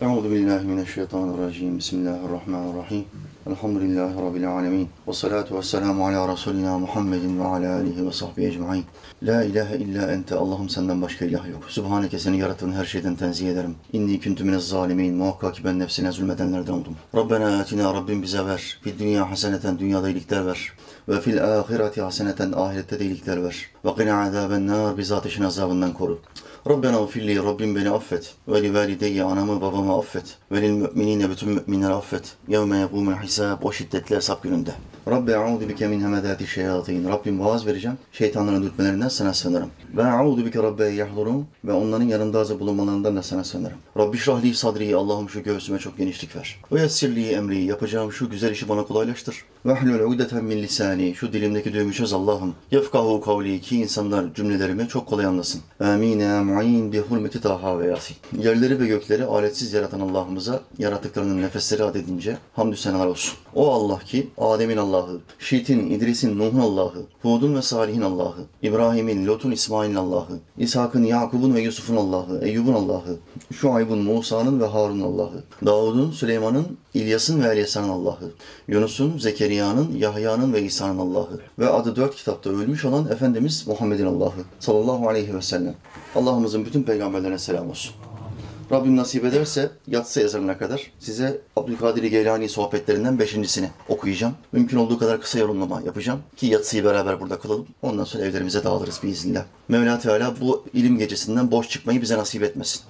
Euzu billahi mineşşeytanirracim. Bismillahirrahmanirrahim. Elhamdülillahi Rabbil alemin. Ve salatu ve selamu ala Resulina Muhammedin ve ala alihi ve sahbihi ecma'in. La ilahe illa ente. Allah'ım senden başka ilah yok. Sübhaneke seni yarattığın her şeyden tenzih ederim. İnni küntü minez zalimin. Muhakkak ki ben nefsine zulmedenlerden oldum. Rabbena atina Rabbim bize ver. Fid dünya haseneten dünyada iyilikler ver. Ve fil ahireti haseneten ahirette de iyilikler ver. Ve qina azaben nar bizi ateşin azabından koru. Rabbena ufilli Rabbim beni affet. Ve li valideyye anamı babamı affet. Ve lil müminine bütün müminleri affet. Yevme yegumul hisab o şiddetli hesap gününde. Rabbi a'udu bike min hemedati şeyatin. Rabbim vaaz vereceğim. Şeytanların dürtmelerinden sana sığınırım. Ve a'udu bike rabbe yahdurun. Ve onların yanında hazır bulunmalarından da sana sığınırım. Rabbi şrahli sadri. Allah'ım şu göğsüme çok genişlik ver. Ve yessirli emri. Yapacağım şu güzel işi bana kolaylaştır. Ve hlul udeten min lisani. Şu dilimdeki düğümü çöz Allah'ım. Yefkahu kavli ki insanlar cümlelerimi çok kolay anlasın. Amin mu'in bi hurmeti taha ve yasin. Yerleri ve gökleri aletsiz yaratan Allah'ımıza yarattıklarının nefesleri adedince hamdü senalar olsun. O Allah ki Adem'in Allah'ı, Şit'in, İdris'in, Nuh'un Allah'ı, Hud'un ve Salih'in Allah'ı, İbrahim'in, Lut'un, İsmail'in Allah'ı, İshak'ın, Yakub'un ve Yusuf'un Allah'ı, Eyyub'un Allah'ı, Şuayb'un, Musa'nın ve Harun'un Allah'ı, Davud'un, Süleyman'ın, İlyas'ın ve Elyasa'nın Allah'ı, Yunus'un, Zekeriya'nın, Yahya'nın ve İsa'nın Allah'ı ve adı dört kitapta ölmüş olan Efendimiz Muhammed'in Allah'ı sallallahu aleyhi ve sellem. Allah'ımızın bütün peygamberlerine selam olsun. Rabbim nasip ederse yatsı ezanına kadar size Abdülkadir Geylani sohbetlerinden beşincisini okuyacağım. Mümkün olduğu kadar kısa yorumlama yapacağım ki yatsıyı beraber burada kılalım. Ondan sonra evlerimize dağılırız biiznillah. Mevla Teala bu ilim gecesinden boş çıkmayı bize nasip etmesin.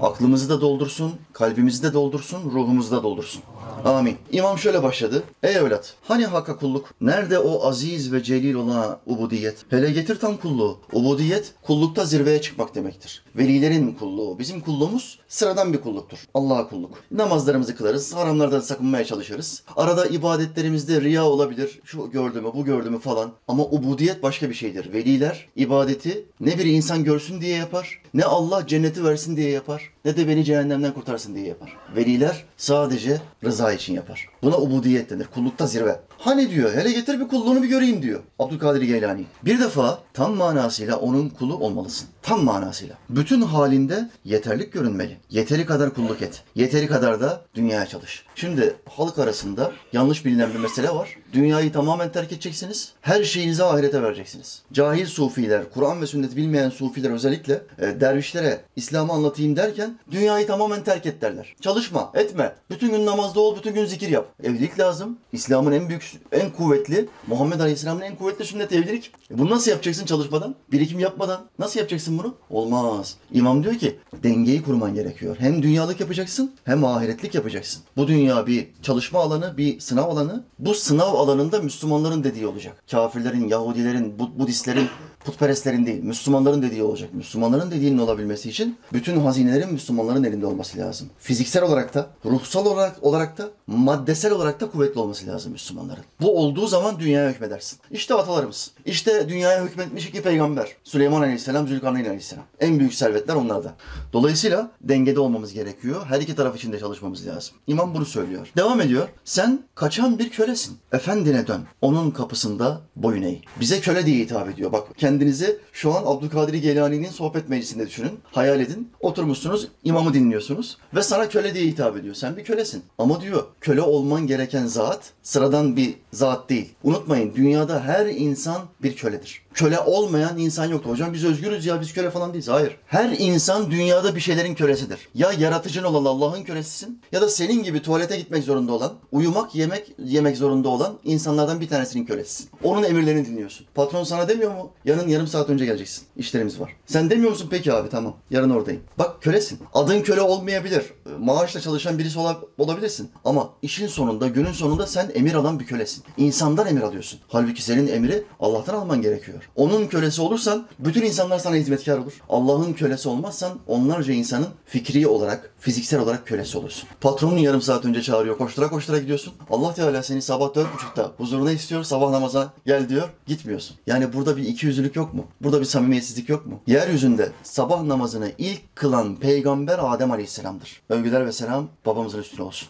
Aklımızı da doldursun, kalbimizi de doldursun, ruhumuzu da doldursun. Amin. İmam şöyle başladı. Ey evlat, hani hakka kulluk? Nerede o aziz ve celil olan ubudiyet? Hele getir tam kulluğu. Ubudiyet, kullukta zirveye çıkmak demektir. Velilerin kulluğu. Bizim kulluğumuz sıradan bir kulluktur. Allah'a kulluk. Namazlarımızı kılarız, haramlardan sakınmaya çalışırız. Arada ibadetlerimizde riya olabilir. Şu gördü mü, bu gördü mü falan. Ama ubudiyet başka bir şeydir. Veliler ibadeti ne bir insan görsün diye yapar, ne Allah cenneti versin diye yapar, ne de beni cehennemden kurtarsın diye yapar. Veliler sadece rıza için yapar. Buna ubudiyet denir. Kullukta zirve. Hani diyor hele getir bir kulluğunu bir göreyim diyor Abdülkadir Geylani. Bir defa tam manasıyla onun kulu olmalısın. Tam manasıyla. Bütün halinde yeterlik görünmeli. Yeteri kadar kulluk et. Yeteri kadar da dünyaya çalış. Şimdi halk arasında yanlış bilinen bir mesele var. Dünyayı tamamen terk edeceksiniz. Her şeyinizi ahirete vereceksiniz. Cahil sufiler, Kur'an ve sünneti bilmeyen sufiler özellikle e, dervişlere İslam'ı anlatayım derken dünyayı tamamen terk et derler. Çalışma, etme. Bütün gün namazda ol, bütün gün zikir yap. Evlilik lazım. İslam'ın en büyük, en kuvvetli, Muhammed Aleyhisselam'ın en kuvvetli sünnet evlilik. E bunu nasıl yapacaksın çalışmadan? Birikim yapmadan. Nasıl yapacaksın bunu? Olmaz. İmam diyor ki dengeyi kurman gerekiyor. Hem dünyalık yapacaksın hem ahiretlik yapacaksın. Bu dünya bir çalışma alanı, bir sınav alanı. Bu sınav alanında Müslümanların dediği olacak. Kafirlerin, Yahudilerin, Bud- Budistlerin, putperestlerin değil, Müslümanların dediği olacak. Müslümanların dediğinin olabilmesi için bütün hazinelerin Müslümanların elinde olması lazım. Fiziksel olarak da, ruhsal olarak, olarak da, maddesel olarak da kuvvetli olması lazım Müslümanların. Bu olduğu zaman dünyaya hükmedersin. İşte atalarımız. İşte dünyaya hükmetmiş iki peygamber. Süleyman Aleyhisselam, Zülkarneyn Aleyhisselam. En büyük servetler onlarda. Dolayısıyla dengede olmamız gerekiyor. Her iki taraf için de çalışmamız lazım. İmam bunu söylüyor. Devam ediyor. Sen kaçan bir kölesin. Efendine dön. Onun kapısında boyun eğ. Bize köle diye hitap ediyor. Bak kendinizi şu an Abdülkadir Geylani'nin sohbet meclisinde düşünün. Hayal edin. Oturmuşsunuz, imamı dinliyorsunuz ve sana köle diye hitap ediyor. Sen bir kölesin. Ama diyor köle olman gereken zat sıradan bir zat değil. Unutmayın dünyada her insan bir köledir. Köle olmayan insan yoktur. Hocam biz özgürüz ya biz köle falan değiliz. Hayır. Her insan dünyada bir şeylerin kölesidir. Ya yaratıcın olan Allah'ın kölesisin ya da senin gibi tuvalete gitmek zorunda olan, uyumak, yemek yemek zorunda olan insanlardan bir tanesinin kölesisin. Onun emirlerini dinliyorsun. Patron sana demiyor mu? Yarın yarım saat önce geleceksin. İşlerimiz var. Sen demiyor musun peki abi tamam. Yarın oradayım. Bak kölesin. Adın köle olmayabilir. Maaşla çalışan birisi ola- olabilirsin. Ama işin sonunda, günün sonunda sen emir alan bir kölesin. İnsandan emir alıyorsun. Halbuki senin emri Allah'tan alman gerekiyor. Onun kölesi olursan bütün insanlar sana hizmetkar olur. Allah'ın kölesi olmazsan onlarca insanın fikri olarak, fiziksel olarak kölesi olursun. Patronun yarım saat önce çağırıyor. Koştura koştura gidiyorsun. Allah Teala seni sabah dört buçukta huzuruna istiyor. Sabah namazına gel diyor. Gitmiyorsun. Yani burada bir ikiyüzlülük yok mu? Burada bir samimiyetsizlik yok mu? Yeryüzünde sabah namazını ilk kılan peygamber Adem Aleyhisselam'dır. Övgüler ve selam babamızın üstüne olsun.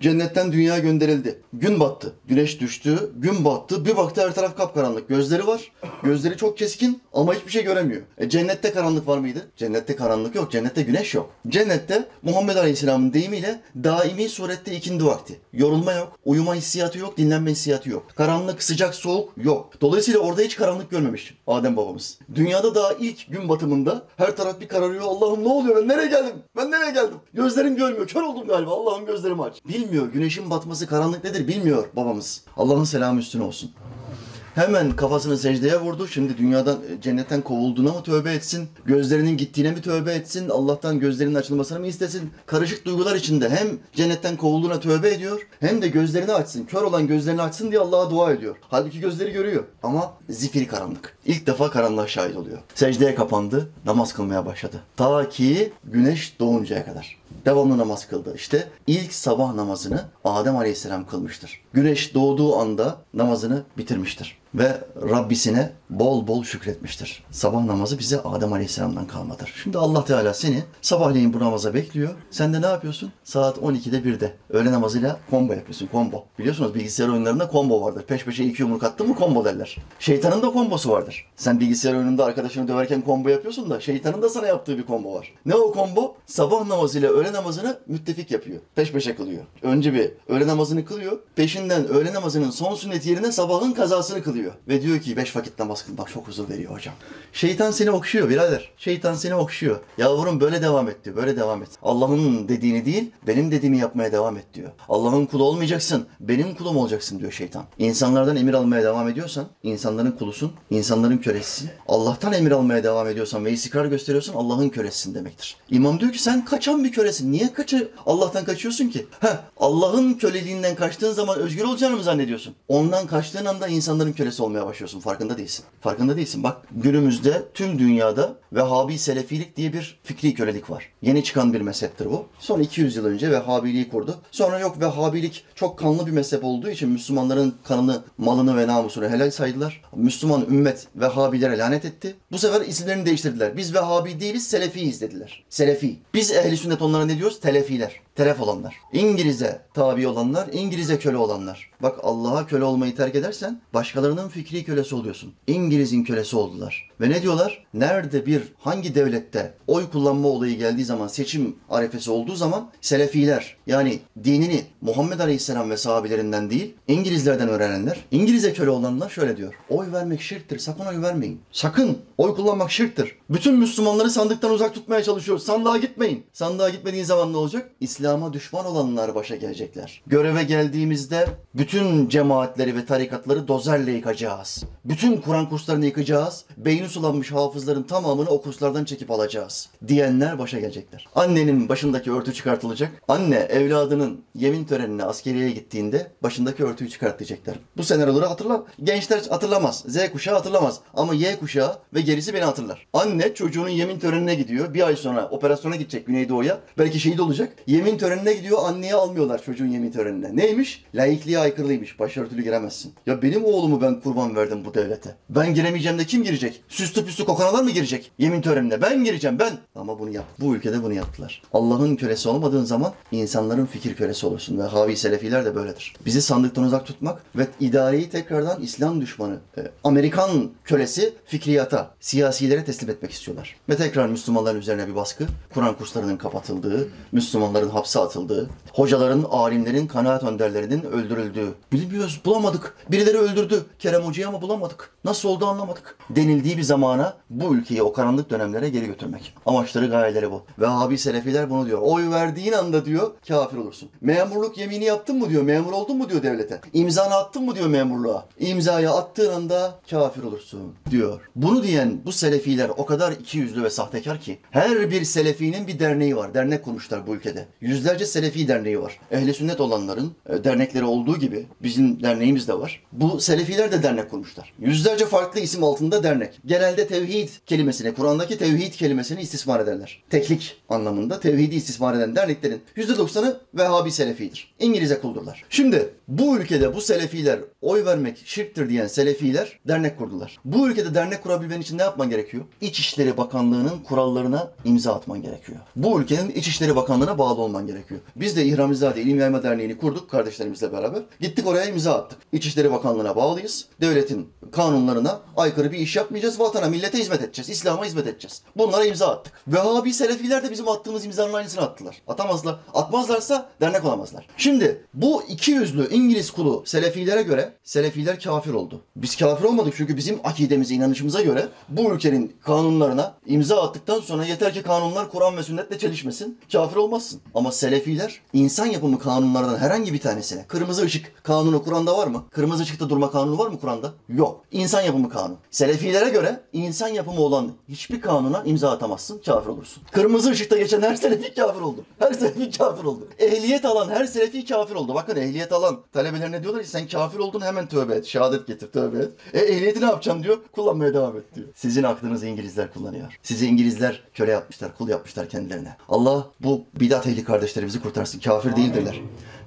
Cennetten dünyaya gönderildi. Gün battı. Güneş düştü. Gün battı. Bir baktı her taraf kapkaranlık. Gözleri var. Gözleri çok keskin ama hiçbir şey göremiyor. E cennette karanlık var mıydı? Cennette karanlık yok. Cennette güneş yok. Cennette Muhammed Aleyhisselam'ın deyimiyle daimi surette ikindi vakti. Yorulma yok. Uyuma hissiyatı yok. Dinlenme hissiyatı yok. Karanlık, sıcak, soğuk yok. Dolayısıyla orada hiç karanlık görmemiş Adem babamız. Dünyada daha ilk gün batımında her taraf bir kararıyor. Allah'ım ne oluyor? Ben nereye geldim? Ben nereye geldim? Gözlerim görmüyor. Kör oldum galiba. Allah'ım gözlerimi aç. Bilmiyor. Güneşin batması karanlık nedir bilmiyor babamız. Allah'ın selamı üstüne olsun. Hemen kafasını secdeye vurdu. Şimdi dünyadan, e, cennetten kovulduğuna mı tövbe etsin? Gözlerinin gittiğine mi tövbe etsin? Allah'tan gözlerinin açılmasını mı istesin? Karışık duygular içinde hem cennetten kovulduğuna tövbe ediyor hem de gözlerini açsın. Kör olan gözlerini açsın diye Allah'a dua ediyor. Halbuki gözleri görüyor ama zifiri karanlık. İlk defa karanlığa şahit oluyor. Secdeye kapandı, namaz kılmaya başladı. Ta ki güneş doğuncaya kadar. Devamlı namaz kıldı. İşte ilk sabah namazını Adem Aleyhisselam kılmıştır. Güneş doğduğu anda namazını bitirmiştir ve Rabbisine bol bol şükretmiştir. Sabah namazı bize Adem Aleyhisselam'dan kalmadır. Şimdi Allah Teala seni sabahleyin bu namaza bekliyor. Sen de ne yapıyorsun? Saat 12'de 1'de öğle namazıyla combo yapıyorsun. Combo. Biliyorsunuz bilgisayar oyunlarında combo vardır. Peş peşe iki yumruk attın mı combo derler. Şeytanın da kombosu vardır. Sen bilgisayar oyununda arkadaşını döverken combo yapıyorsun da şeytanın da sana yaptığı bir combo var. Ne o combo? Sabah namazıyla öğle namazını müttefik yapıyor. Peş peşe kılıyor. Önce bir öğle namazını kılıyor. Peşinden öğle namazının son sünnet yerine sabahın kazasını kılıyor. Ve diyor ki beş vakit namaz kılmak çok huzur veriyor hocam. Şeytan seni okşuyor birader. Şeytan seni okşuyor. Yavrum böyle devam et diyor. Böyle devam et. Allah'ın dediğini değil benim dediğimi yapmaya devam et diyor. Allah'ın kulu olmayacaksın. Benim kulum olacaksın diyor şeytan. İnsanlardan emir almaya devam ediyorsan insanların kulusun. insanların kölesisin. Allah'tan emir almaya devam ediyorsan ve istikrar gösteriyorsan Allah'ın kölesisin demektir. İmam diyor ki sen kaçan bir kölesin. Niye kaçı Allah'tan kaçıyorsun ki? Heh, Allah'ın köleliğinden kaçtığın zaman özgür olacağını mı zannediyorsun? Ondan kaçtığın anda insanların kölesi olmaya başlıyorsun. Farkında değilsin. Farkında değilsin. Bak günümüzde tüm dünyada Vehhabi Selefilik diye bir fikri kölelik var. Yeni çıkan bir mezheptir bu. Son 200 yıl önce Vehhabiliği kurdu. Sonra yok Vehhabilik çok kanlı bir mezhep olduğu için Müslümanların kanını, malını ve namusunu helal saydılar. Müslüman ümmet Vehhabilere lanet etti. Bu sefer isimlerini değiştirdiler. Biz Vehhabi değiliz, Selefiyiz dediler. Selefi. Biz ehli sünnet onlara ne diyoruz? Telefiler telef olanlar. İngiliz'e tabi olanlar, İngiliz'e köle olanlar. Bak Allah'a köle olmayı terk edersen başkalarının fikri kölesi oluyorsun. İngiliz'in kölesi oldular. Ve ne diyorlar? Nerede bir hangi devlette oy kullanma olayı geldiği zaman, seçim arefesi olduğu zaman Selefiler yani dinini Muhammed Aleyhisselam ve sahabilerinden değil, İngilizlerden öğrenenler, İngiliz'e köle olanlar şöyle diyor. Oy vermek şirktir. Sakın oy vermeyin. Sakın. Oy kullanmak şirktir. Bütün Müslümanları sandıktan uzak tutmaya çalışıyoruz. Sandığa gitmeyin. Sandığa gitmediğin zaman ne olacak? İslam'a düşman olanlar başa gelecekler. Göreve geldiğimizde bütün cemaatleri ve tarikatları dozerle yıkacağız. Bütün Kur'an kurslarını yıkacağız. Beyni sulanmış hafızların tamamını o kurslardan çekip alacağız. Diyenler başa gelecekler. Annenin başındaki örtü çıkartılacak. Anne evladının yemin törenine askeriye gittiğinde başındaki örtüyü çıkartacaklar. Bu senaryoları hatırla. Gençler hatırlamaz. Z kuşağı hatırlamaz. Ama Y kuşağı ve gerisi beni hatırlar. Anne çocuğunun yemin törenine gidiyor. Bir ay sonra operasyona gidecek Güneydoğu'ya. Belki şehit olacak. Yemin törenine gidiyor. Anneye almıyorlar çocuğun yemin törenine. Neymiş? Laikliğe aykırılıymış. Başörtülü giremezsin. Ya benim oğlumu ben kurban verdim bu devlete. Ben giremeyeceğim de kim girecek? Süslü püslü kokanalar mı girecek? Yemin törenine. Ben gireceğim ben. Ama bunu yap. Bu ülkede bunu yaptılar. Allah'ın kölesi olmadığın zaman insanların fikir kölesi olursun. Ve Havi Selefiler de böyledir. Bizi sandıktan uzak tutmak ve idareyi tekrardan İslam düşmanı, e, Amerikan kölesi fikriyata, siyasilere teslim etmek istiyorlar. Ve tekrar Müslümanların üzerine bir baskı, Kur'an kurslarının kapatıldığı, Müslümanların hapse atıldığı, hocaların, alimlerin, kanaat önderlerinin öldürüldüğü. Bilmiyoruz, bulamadık. Birileri öldürdü Kerem Hoca'yı ama bulamadık. Nasıl oldu anlamadık. Denildiği bir zamana bu ülkeyi o karanlık dönemlere geri götürmek. Amaçları, gayeleri bu. Ve Abi Selefiler bunu diyor. Oy verdiğin anda diyor kafir olursun. Memurluk yemini yaptın mı diyor. Memur oldun mu diyor devlete. İmzanı attın mı diyor memurluğa. İmzayı attığın anda kafir olursun diyor. Bunu diyen bu Selefiler o kadar iki yüzlü ve sahtekar ki her bir Selefinin bir derneği var. Dernek kurmuşlar bu ülkede. Yüzlerce Selefi derneği var. Ehli sünnet olanların e, dernekleri olduğu gibi bizim derneğimiz de var. Bu Selefiler de dernek kurmuşlar. Yüzlerce farklı isim altında dernek. Genelde tevhid kelimesini, Kur'an'daki tevhid kelimesini istismar ederler. Teklik anlamında tevhidi istismar eden derneklerin %90'ı Vehhabi Selefidir. İngilizce kuldurlar. Şimdi bu ülkede bu Selefiler oy vermek şirktir diyen Selefiler dernek kurdular. Bu ülkede dernek kurabilmen için ne yapman gerekiyor? İçişleri Bakanlığı'nın kurallarına imza atman gerekiyor. Bu ülkenin İçişleri Bakanlığı'na bağlı olman gerekiyor. Biz de İhramizade İlim Yayma Derneği'ni kurduk kardeşlerimizle beraber. Gittik oraya imza attık. İçişleri Bakanlığı'na bağlıyız. Devletin kanunlarına aykırı bir iş yapmayacağız. Vatana, millete hizmet edeceğiz. İslam'a hizmet edeceğiz. Bunlara imza attık. Vehhabi Selefiler de bizim attığımız imzanın aynısını attılar. Atamazlar. Atmazlarsa dernek olamazlar. Şimdi bu iki yüzlü İngiliz kulu Selefilere göre Selefiler kafir oldu. Biz kafir olmadık çünkü bizim akidemize, inanışımıza göre bu ülkenin kanunlarına imza attıktan sonra yeter ki kanunlar Kur'an ve sünnetle çelişmesin. Kafir olmazsın. Ama Selefiler insan yapımı kanunlardan herhangi bir tanesine kırmızı ışık kanunu Kur'an'da var mı? Kırmızı ışıkta durma kanunu var mı Kur'an'da? Yok. İnsan yapımı kanun. Selefilere göre insan yapımı olan hiçbir kanuna imza atamazsın, kafir olursun. Kırmızı ışıkta geçen her selefi kafir oldu. Her selefi kafir oldu. Ehliyet alan her selefi kafir oldu. Bakın ehliyet alan talebelerine diyorlar ki sen kafir oldun hemen tövbe et. Şehadet getir, tövbe et. E ehliyeti ne yapacağım diyor. Kullanmaya devam et diyor. Sizin aklınızı İngilizler kullanıyor. Sizi İngilizler köle yapmışlar, kul yapmışlar kendilerine. Allah bu bidat ehli kardeşlerimizi kurtarsın. Kafir değildirler.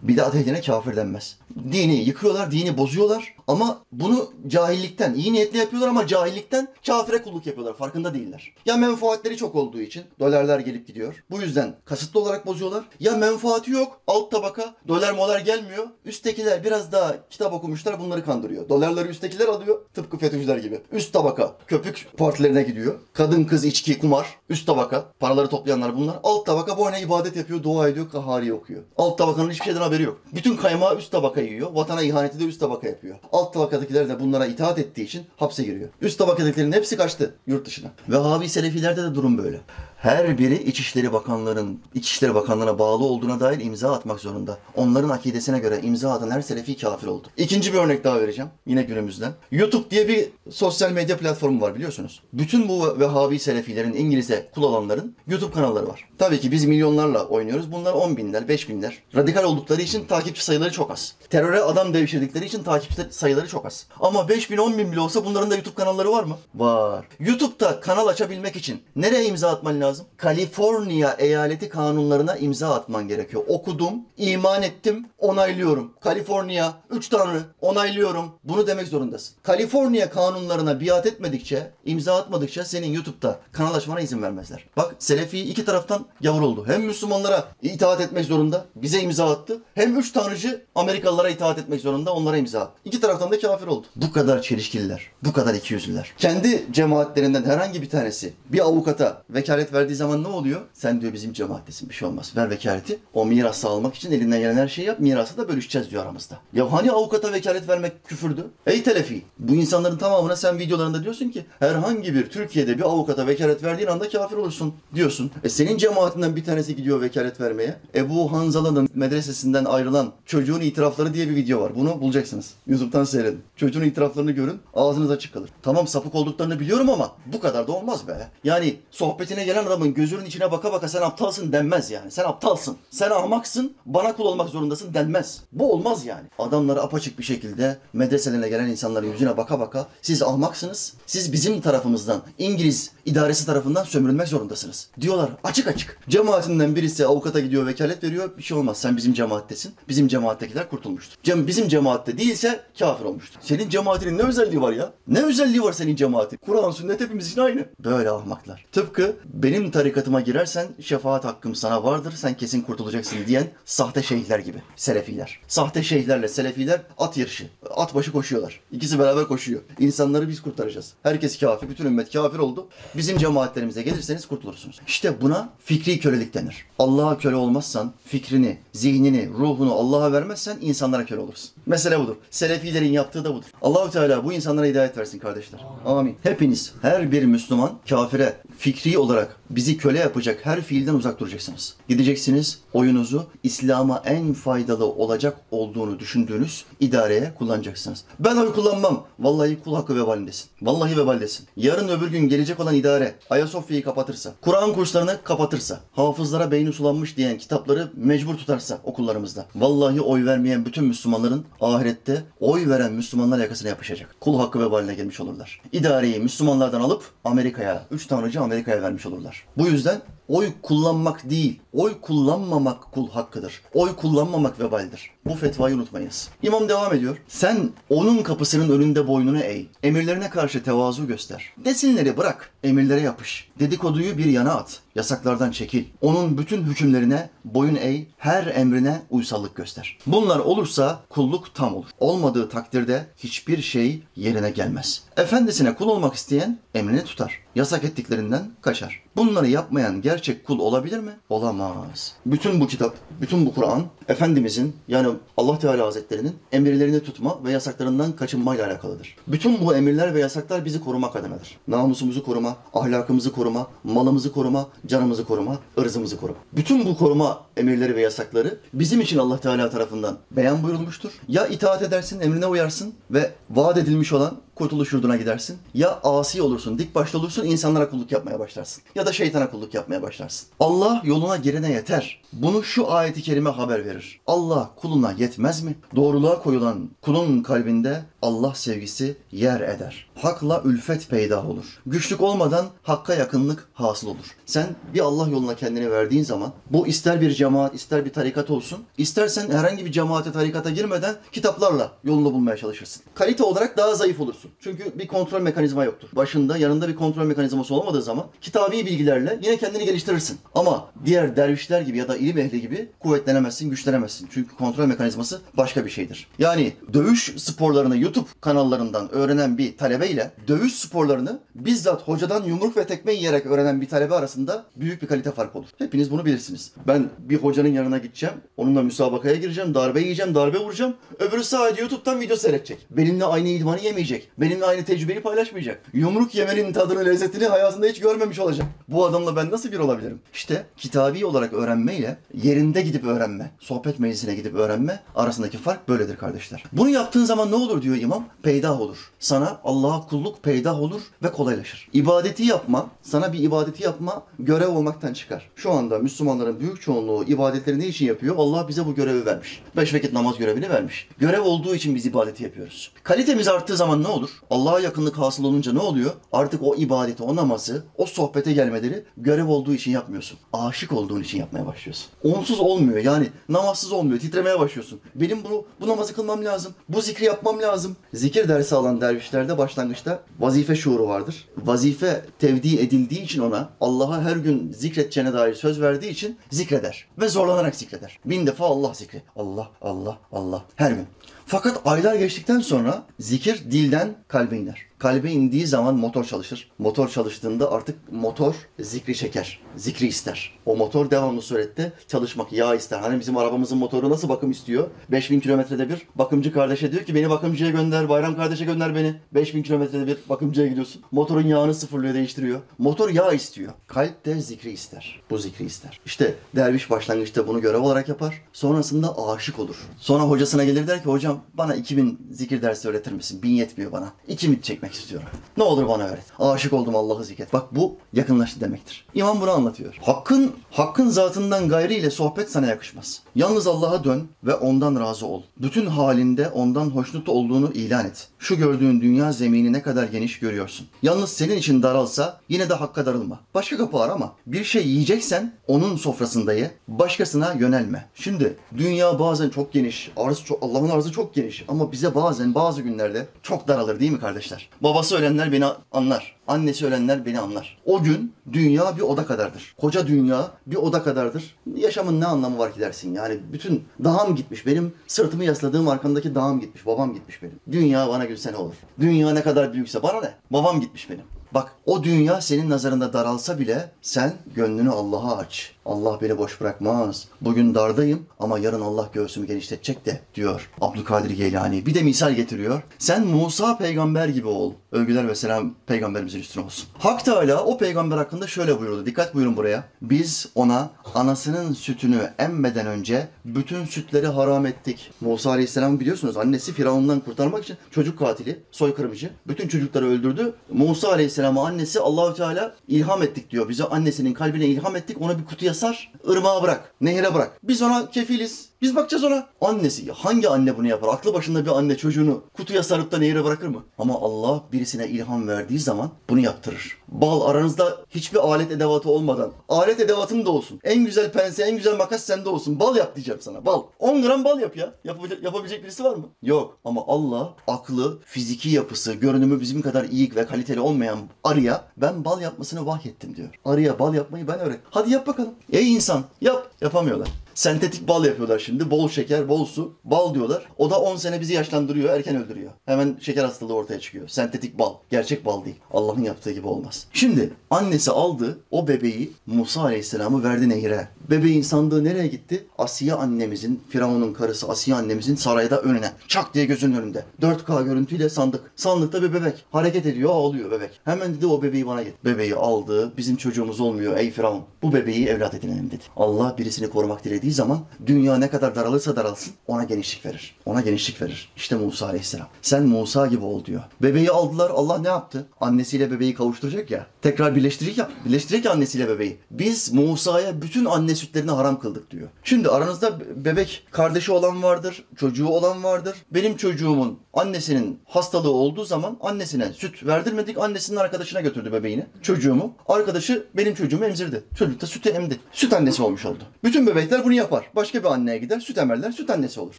Bidat ehline kafir denmez. Dini yıkıyorlar, dini bozuyorlar ama bunu cahillikten, iyi niyetli yapıyorlar ama cahillikten kafire kulluk yapıyorlar. Farkında değiller. Ya menfaatleri çok olduğu için dolarlar gelip gidiyor. Bu yüzden kasıtlı olarak bozuyorlar. Ya menfaati yok, alt tabaka, dolar molar gelmiyor. Üsttekiler biraz daha kitap okumuşlar bunları kandırıyor. Dolarları üsttekiler alıyor tıpkı FETÖ'cüler gibi. Üst tabaka köpük partilerine gidiyor. Kadın, kız, içki, kumar. Üst tabaka paraları toplayanlar bunlar. Alt tabaka boyuna ibadet yapıyor, dua ediyor, kahari okuyor. Alt tabakanın hiçbir şeyden haberi yok. Bütün kaymağı üst tabaka yiyor. Vatana ihaneti de üst tabaka yapıyor. Alt tabakadakiler de bunlara itaat ettiği için hapse giriyor. Üst tabakadakilerin hepsi kaçtı yurt dışına. Vehhabi Selefilerde de durum böyle. Her biri İçişleri Bakanlığı'nın İçişleri Bakanlığı'na bağlı olduğuna dair imza atmak zorunda. Onların akidesine göre imza atan her Selefi kafir oldu. İkinci bir örnek daha vereceğim. Yine günümüzden. YouTube diye bir sosyal medya platformu var biliyorsunuz. Bütün bu Vehhabi Selefilerin İngilizce kul alanların YouTube kanalları var. Tabii ki biz milyonlarla oynuyoruz. Bunlar 10 binler, 5 binler. Radikal oldukları için takipçi sayıları çok az. Teröre adam devşirdikleri için takipçi sayıları çok az. Ama 5 bin, 10 bin bile olsa bunların da YouTube kanalları var mı? Var. YouTube'da kanal açabilmek için nereye imza atman lazım? Kaliforniya eyaleti kanunlarına imza atman gerekiyor. Okudum, iman ettim, onaylıyorum. Kaliforniya, üç tanrı, onaylıyorum. Bunu demek zorundasın. Kaliforniya kanunlarına biat etmedikçe, imza atmadıkça senin YouTube'da kanal açmana izin vermezler. Bak Selefi iki taraftan yavur oldu. Hem Müslümanlara itaat etmek zorunda, bize imza attı. Hem üç tanrıcı Amerikalılara itaat etmek zorunda, onlara imza attı. İki taraftan da kafir oldu. Bu kadar çelişkililer, bu kadar ikiyüzlüler. Kendi cemaatlerinden herhangi bir tanesi bir avukata vekalet verdiği zaman ne oluyor? Sen diyor bizim cemaattesin bir şey olmaz. Ver vekaleti. O mirası almak için elinden gelen her şeyi yap. Mirası da bölüşeceğiz diyor aramızda. Ya hani avukata vekalet vermek küfürdü? Ey telefi. Bu insanların tamamına sen videolarında diyorsun ki herhangi bir Türkiye'de bir avukata vekalet verdiğin anda kafir olursun diyorsun. E senin cemaatinden bir tanesi gidiyor vekalet vermeye. Ebu Hanzala'nın medresesinden ayrılan çocuğun itirafları diye bir video var. Bunu bulacaksınız. YouTube'dan seyredin. Çocuğun itiraflarını görün. Ağzınız açık kalır. Tamam sapık olduklarını biliyorum ama bu kadar da olmaz be. Yani sohbetine gelen adamın gözünün içine baka baka sen aptalsın denmez yani. Sen aptalsın. Sen ahmaksın. Bana kul olmak zorundasın denmez. Bu olmaz yani. Adamları apaçık bir şekilde medreselerine gelen insanların yüzüne baka baka siz ahmaksınız. Siz bizim tarafımızdan İngiliz idaresi tarafından sömürülmek zorundasınız. Diyorlar açık açık. Cemaatinden birisi avukata gidiyor vekalet veriyor. Bir şey olmaz. Sen bizim cemaattesin. Bizim cemaattekiler kurtulmuştur. Cem, bizim cemaatte değilse kafir olmuştur. Senin cemaatinin ne özelliği var ya? Ne özelliği var senin cemaatin? Kur'an, sünnet hepimiz için aynı. Böyle ahmaklar. Tıpkı benim tarikatıma girersen şefaat hakkım sana vardır. Sen kesin kurtulacaksın diyen sahte şeyhler gibi. Selefiler. Sahte şeyhlerle selefiler at yarışı. At başı koşuyorlar. İkisi beraber koşuyor. İnsanları biz kurtaracağız. Herkes kafir. Bütün ümmet kafir oldu. Bizim cemaatlerimize gelirseniz kurtulursunuz. İşte buna fikri kölelik denir. Allah'a köle olmazsan, fikrini, zihnini, ruhunu Allah'a vermezsen insanlara köle olursun. Mesele budur. Selefilerin yaptığı da budur. Allahu Teala bu insanlara hidayet versin kardeşler. Amin. Hepiniz, her bir Müslüman kafire fikri olarak bizi köle yapacak her fiilden uzak duracaksınız. Gideceksiniz oyunuzu İslam'a en faydalı olacak olduğunu düşündüğünüz idareye kullanacaksınız. Ben oy kullanmam. Vallahi kul hakkı vebalindesin. Vallahi vebalindesin. Yarın öbür gün gelecek olan idare Ayasofya'yı kapatırsa, Kur'an kurslarını kapatırsa, hafızlara beyni sulanmış diyen kitapları mecbur tutarsa okullarımızda. Vallahi oy vermeyen bütün Müslümanların ahirette oy veren Müslümanlar yakasına yapışacak. Kul hakkı vebaline gelmiş olurlar. İdareyi Müslümanlardan alıp Amerika'ya, üç tanrıcı Amerika'ya vermiş olurlar. Bu yüzden oy kullanmak değil, oy kullanmamak kul hakkıdır. Oy kullanmamak vebaldir. Bu fetvayı unutmayınız. İmam devam ediyor. Sen onun kapısının önünde boynunu eğ. Emirlerine karşı tevazu göster. Desinleri bırak. Emirlere yapış. Dedikoduyu bir yana at. Yasaklardan çekil. Onun bütün hükümlerine boyun eğ. Her emrine uysallık göster. Bunlar olursa kulluk tam olur. Olmadığı takdirde hiçbir şey yerine gelmez. Efendisine kul olmak isteyen emrini tutar. Yasak ettiklerinden kaçar. Bunları yapmayan gerçek kul olabilir mi? Olamaz. Bütün bu kitap, bütün bu Kur'an Efendimizin yani Allah Teala Hazretlerinin emirlerini tutma ve yasaklarından kaçınmayla alakalıdır. Bütün bu emirler ve yasaklar bizi korumak adınadır. Namusumuzu koruma, ahlakımızı koruma, malımızı koruma, canımızı koruma, ırzımızı koruma. Bütün bu koruma emirleri ve yasakları bizim için Allah Teala tarafından beyan buyurulmuştur. Ya itaat edersin, emrine uyarsın ve vaat edilmiş olan kurtuluş yurduna gidersin. Ya asi olursun, dik başlı olursun, insanlara kulluk yapmaya başlarsın. Ya da şeytana kulluk yapmaya başlarsın. Allah yoluna girene yeter. Bunu şu ayeti kerime haber verir. Allah kuluna yetmez mi? Doğruluğa koyulan kulun kalbinde Allah sevgisi yer eder. Hakla ülfet peyda olur. Güçlük olmadan hakka yakınlık hasıl olur. Sen bir Allah yoluna kendini verdiğin zaman bu ister bir cemaat ister bir tarikat olsun. istersen herhangi bir cemaate tarikata girmeden kitaplarla yolunu bulmaya çalışırsın. Kalite olarak daha zayıf olursun. Çünkü bir kontrol mekanizma yoktur. Başında yanında bir kontrol mekanizması olmadığı zaman kitabi bilgilerle yine kendini geliştirirsin. Ama diğer dervişler gibi ya da ilim ehli gibi kuvvetlenemezsin, güçlenemezsin. Çünkü kontrol mekanizması başka bir şeydir. Yani dövüş sporlarını YouTube kanallarından öğrenen bir talebeyle dövüş sporlarını bizzat hocadan yumruk ve tekme yiyerek öğrenen bir talebe arasında büyük bir kalite farkı olur. Hepiniz bunu bilirsiniz. Ben bir hocanın yanına gideceğim, onunla müsabakaya gireceğim, darbe yiyeceğim, darbe vuracağım. Öbürü sadece YouTube'dan video seyredecek. Benimle aynı idmanı yemeyecek. Benimle aynı tecrübeyi paylaşmayacak. Yumruk yemenin tadını, lezzetini hayatında hiç görmemiş olacak. Bu adamla ben nasıl bir olabilirim? İşte kitabi olarak öğrenmeyle yerinde gidip öğrenme, sohbet meclisine gidip öğrenme arasındaki fark böyledir kardeşler. Bunu yaptığın zaman ne olur diyor imam? Peydah olur. Sana Allah'a kulluk peydah olur ve kolaylaşır. İbadeti yapma, sana bir ibadeti yapma görev olmaktan çıkar. Şu anda Müslümanların büyük çoğunluğu ibadetleri ne için yapıyor? Allah bize bu görevi vermiş. Beş vakit namaz görevini vermiş. Görev olduğu için biz ibadeti yapıyoruz. Kalitemiz arttığı zaman ne olur? Allah'a yakınlık hasıl olunca ne oluyor? Artık o ibadeti, o namazı, o sohbete gelmeleri görev olduğu için yapmıyorsun. Aşık olduğun için yapmaya başlıyorsun. Onsuz olmuyor yani namazsız olmuyor. Titremeye başlıyorsun. Benim bunu bu namazı kılmam lazım. Bu zikri yapmam lazım. Zikir dersi alan dervişlerde başlangıçta vazife şuuru vardır. Vazife tevdi edildiği için ona Allah'a her gün zikredeceğine dair söz verdiği için zikreder. Ve zorlanarak zikreder. Bin defa Allah zikri. Allah, Allah, Allah. Her gün. Fakat aylar geçtikten sonra zikir dilden kalbe iner. Kalbe indiği zaman motor çalışır. Motor çalıştığında artık motor zikri çeker. Zikri ister. O motor devamlı surette çalışmak, yağ ister. Hani bizim arabamızın motoru nasıl bakım istiyor? 5000 kilometrede bir bakımcı kardeşe diyor ki beni bakımcıya gönder, Bayram kardeşe gönder beni. 5000 kilometrede bir bakımcıya gidiyorsun. Motorun yağını sıfırlıyor, değiştiriyor. Motor yağ istiyor. Kalp de zikri ister. Bu zikri ister. İşte derviş başlangıçta bunu görev olarak yapar. Sonrasında aşık olur. Sonra hocasına gelir der ki hocam bana 2000 zikir dersi öğretir misin? 1000 yetmiyor bana. 2000 çekmek istiyorum. Ne olur bana öğret. Aşık oldum Allah'ı zikret. Bak bu yakınlaştı demektir. İmam bunu anlatıyor. Hakkın, hakkın zatından gayrı ile sohbet sana yakışmaz. Yalnız Allah'a dön ve ondan razı ol. Bütün halinde ondan hoşnut olduğunu ilan et. Şu gördüğün dünya zemini ne kadar geniş görüyorsun. Yalnız senin için daralsa yine de hakka darılma. Başka kapı arama. Bir şey yiyeceksen onun sofrasında ye. Başkasına yönelme. Şimdi dünya bazen çok geniş. Arz çok, Allah'ın arzı çok geniş. Ama bize bazen bazı günlerde çok daralır değil mi kardeşler? Babası ölenler beni anlar. Annesi ölenler beni anlar. O gün dünya bir oda kadardır. Koca dünya bir oda kadardır. Yaşamın ne anlamı var ki dersin yani. Bütün dağım gitmiş. Benim sırtımı yasladığım arkamdaki dağım gitmiş. Babam gitmiş benim. Dünya bana gülse ne olur? Dünya ne kadar büyükse bana ne? Babam gitmiş benim. Bak o dünya senin nazarında daralsa bile sen gönlünü Allah'a aç. Allah beni boş bırakmaz. Bugün dardayım ama yarın Allah göğsümü genişletecek de diyor Abdülkadir Geylani. Bir de misal getiriyor. Sen Musa peygamber gibi ol. Övgüler ve selam peygamberimizin üstüne olsun. Hak Teala o peygamber hakkında şöyle buyurdu. Dikkat buyurun buraya. Biz ona anasının sütünü emmeden önce bütün sütleri haram ettik. Musa Aleyhisselam biliyorsunuz annesi Firavun'dan kurtarmak için çocuk katili, soykırımcı. Bütün çocukları öldürdü. Musa Aleyhisselam'a annesi Allahü Teala ilham ettik diyor. Bize annesinin kalbine ilham ettik. Onu bir kutuya sar, ırmağa bırak, nehre bırak. Biz ona kefiliz. Biz bakacağız ona. Annesi, hangi anne bunu yapar? Aklı başında bir anne çocuğunu kutuya sarıp da nehre bırakır mı? Ama Allah birisine ilham verdiği zaman bunu yaptırır. Bal aranızda hiçbir alet edevatı olmadan, alet edevatın da olsun. En güzel pense, en güzel makas sende olsun. Bal yap diyeceğim sana. Bal. 10 gram bal yap ya. Yapabilecek, yapabilecek birisi var mı? Yok. Ama Allah aklı, fiziki yapısı, görünümü bizim kadar iyi ve kaliteli olmayan arıya ben bal yapmasını vahyettim diyor. Arıya bal yapmayı ben öğret. Hadi yap bakalım. Ey insan yap. Yapamıyorlar. Sentetik bal yapıyorlar şimdi. Bol şeker, bol su. Bal diyorlar. O da 10 sene bizi yaşlandırıyor, erken öldürüyor. Hemen şeker hastalığı ortaya çıkıyor. Sentetik bal. Gerçek bal değil. Allah'ın yaptığı gibi olmaz. Şimdi annesi aldı o bebeği Musa Aleyhisselam'ı verdi nehire. Bebeğin sandığı nereye gitti? Asiye annemizin, Firavun'un karısı Asiye annemizin sarayda önüne. Çak diye gözünün önünde. 4K görüntüyle sandık. Sandıkta bir bebek. Hareket ediyor, ağlıyor bebek. Hemen dedi o bebeği bana get. Bebeği aldı. Bizim çocuğumuz olmuyor ey Firavun. Bu bebeği evlat edinelim dedi. Allah birisini korumak dilediği zaman dünya ne kadar daralırsa daralsın ona genişlik verir. Ona genişlik verir. İşte Musa Aleyhisselam. Sen Musa gibi ol diyor. Bebeği aldılar. Allah ne yaptı? Annesiyle bebeği kavuşturacak ya. Tekrar birleştirecek ya. Birleştirecek ya annesiyle bebeği. Biz Musa'ya bütün anne sütlerini haram kıldık diyor. Şimdi aranızda bebek kardeşi olan vardır. Çocuğu olan vardır. Benim çocuğumun annesinin hastalığı olduğu zaman annesine süt verdirmedik. Annesinin arkadaşına götürdü bebeğini. Çocuğumu. Arkadaşı benim çocuğumu emzirdi. Çocuk da sütü emdi. Süt annesi olmuş oldu. Bütün bebekler bunu yapar. Başka bir anneye gider süt emerler. Süt annesi olur.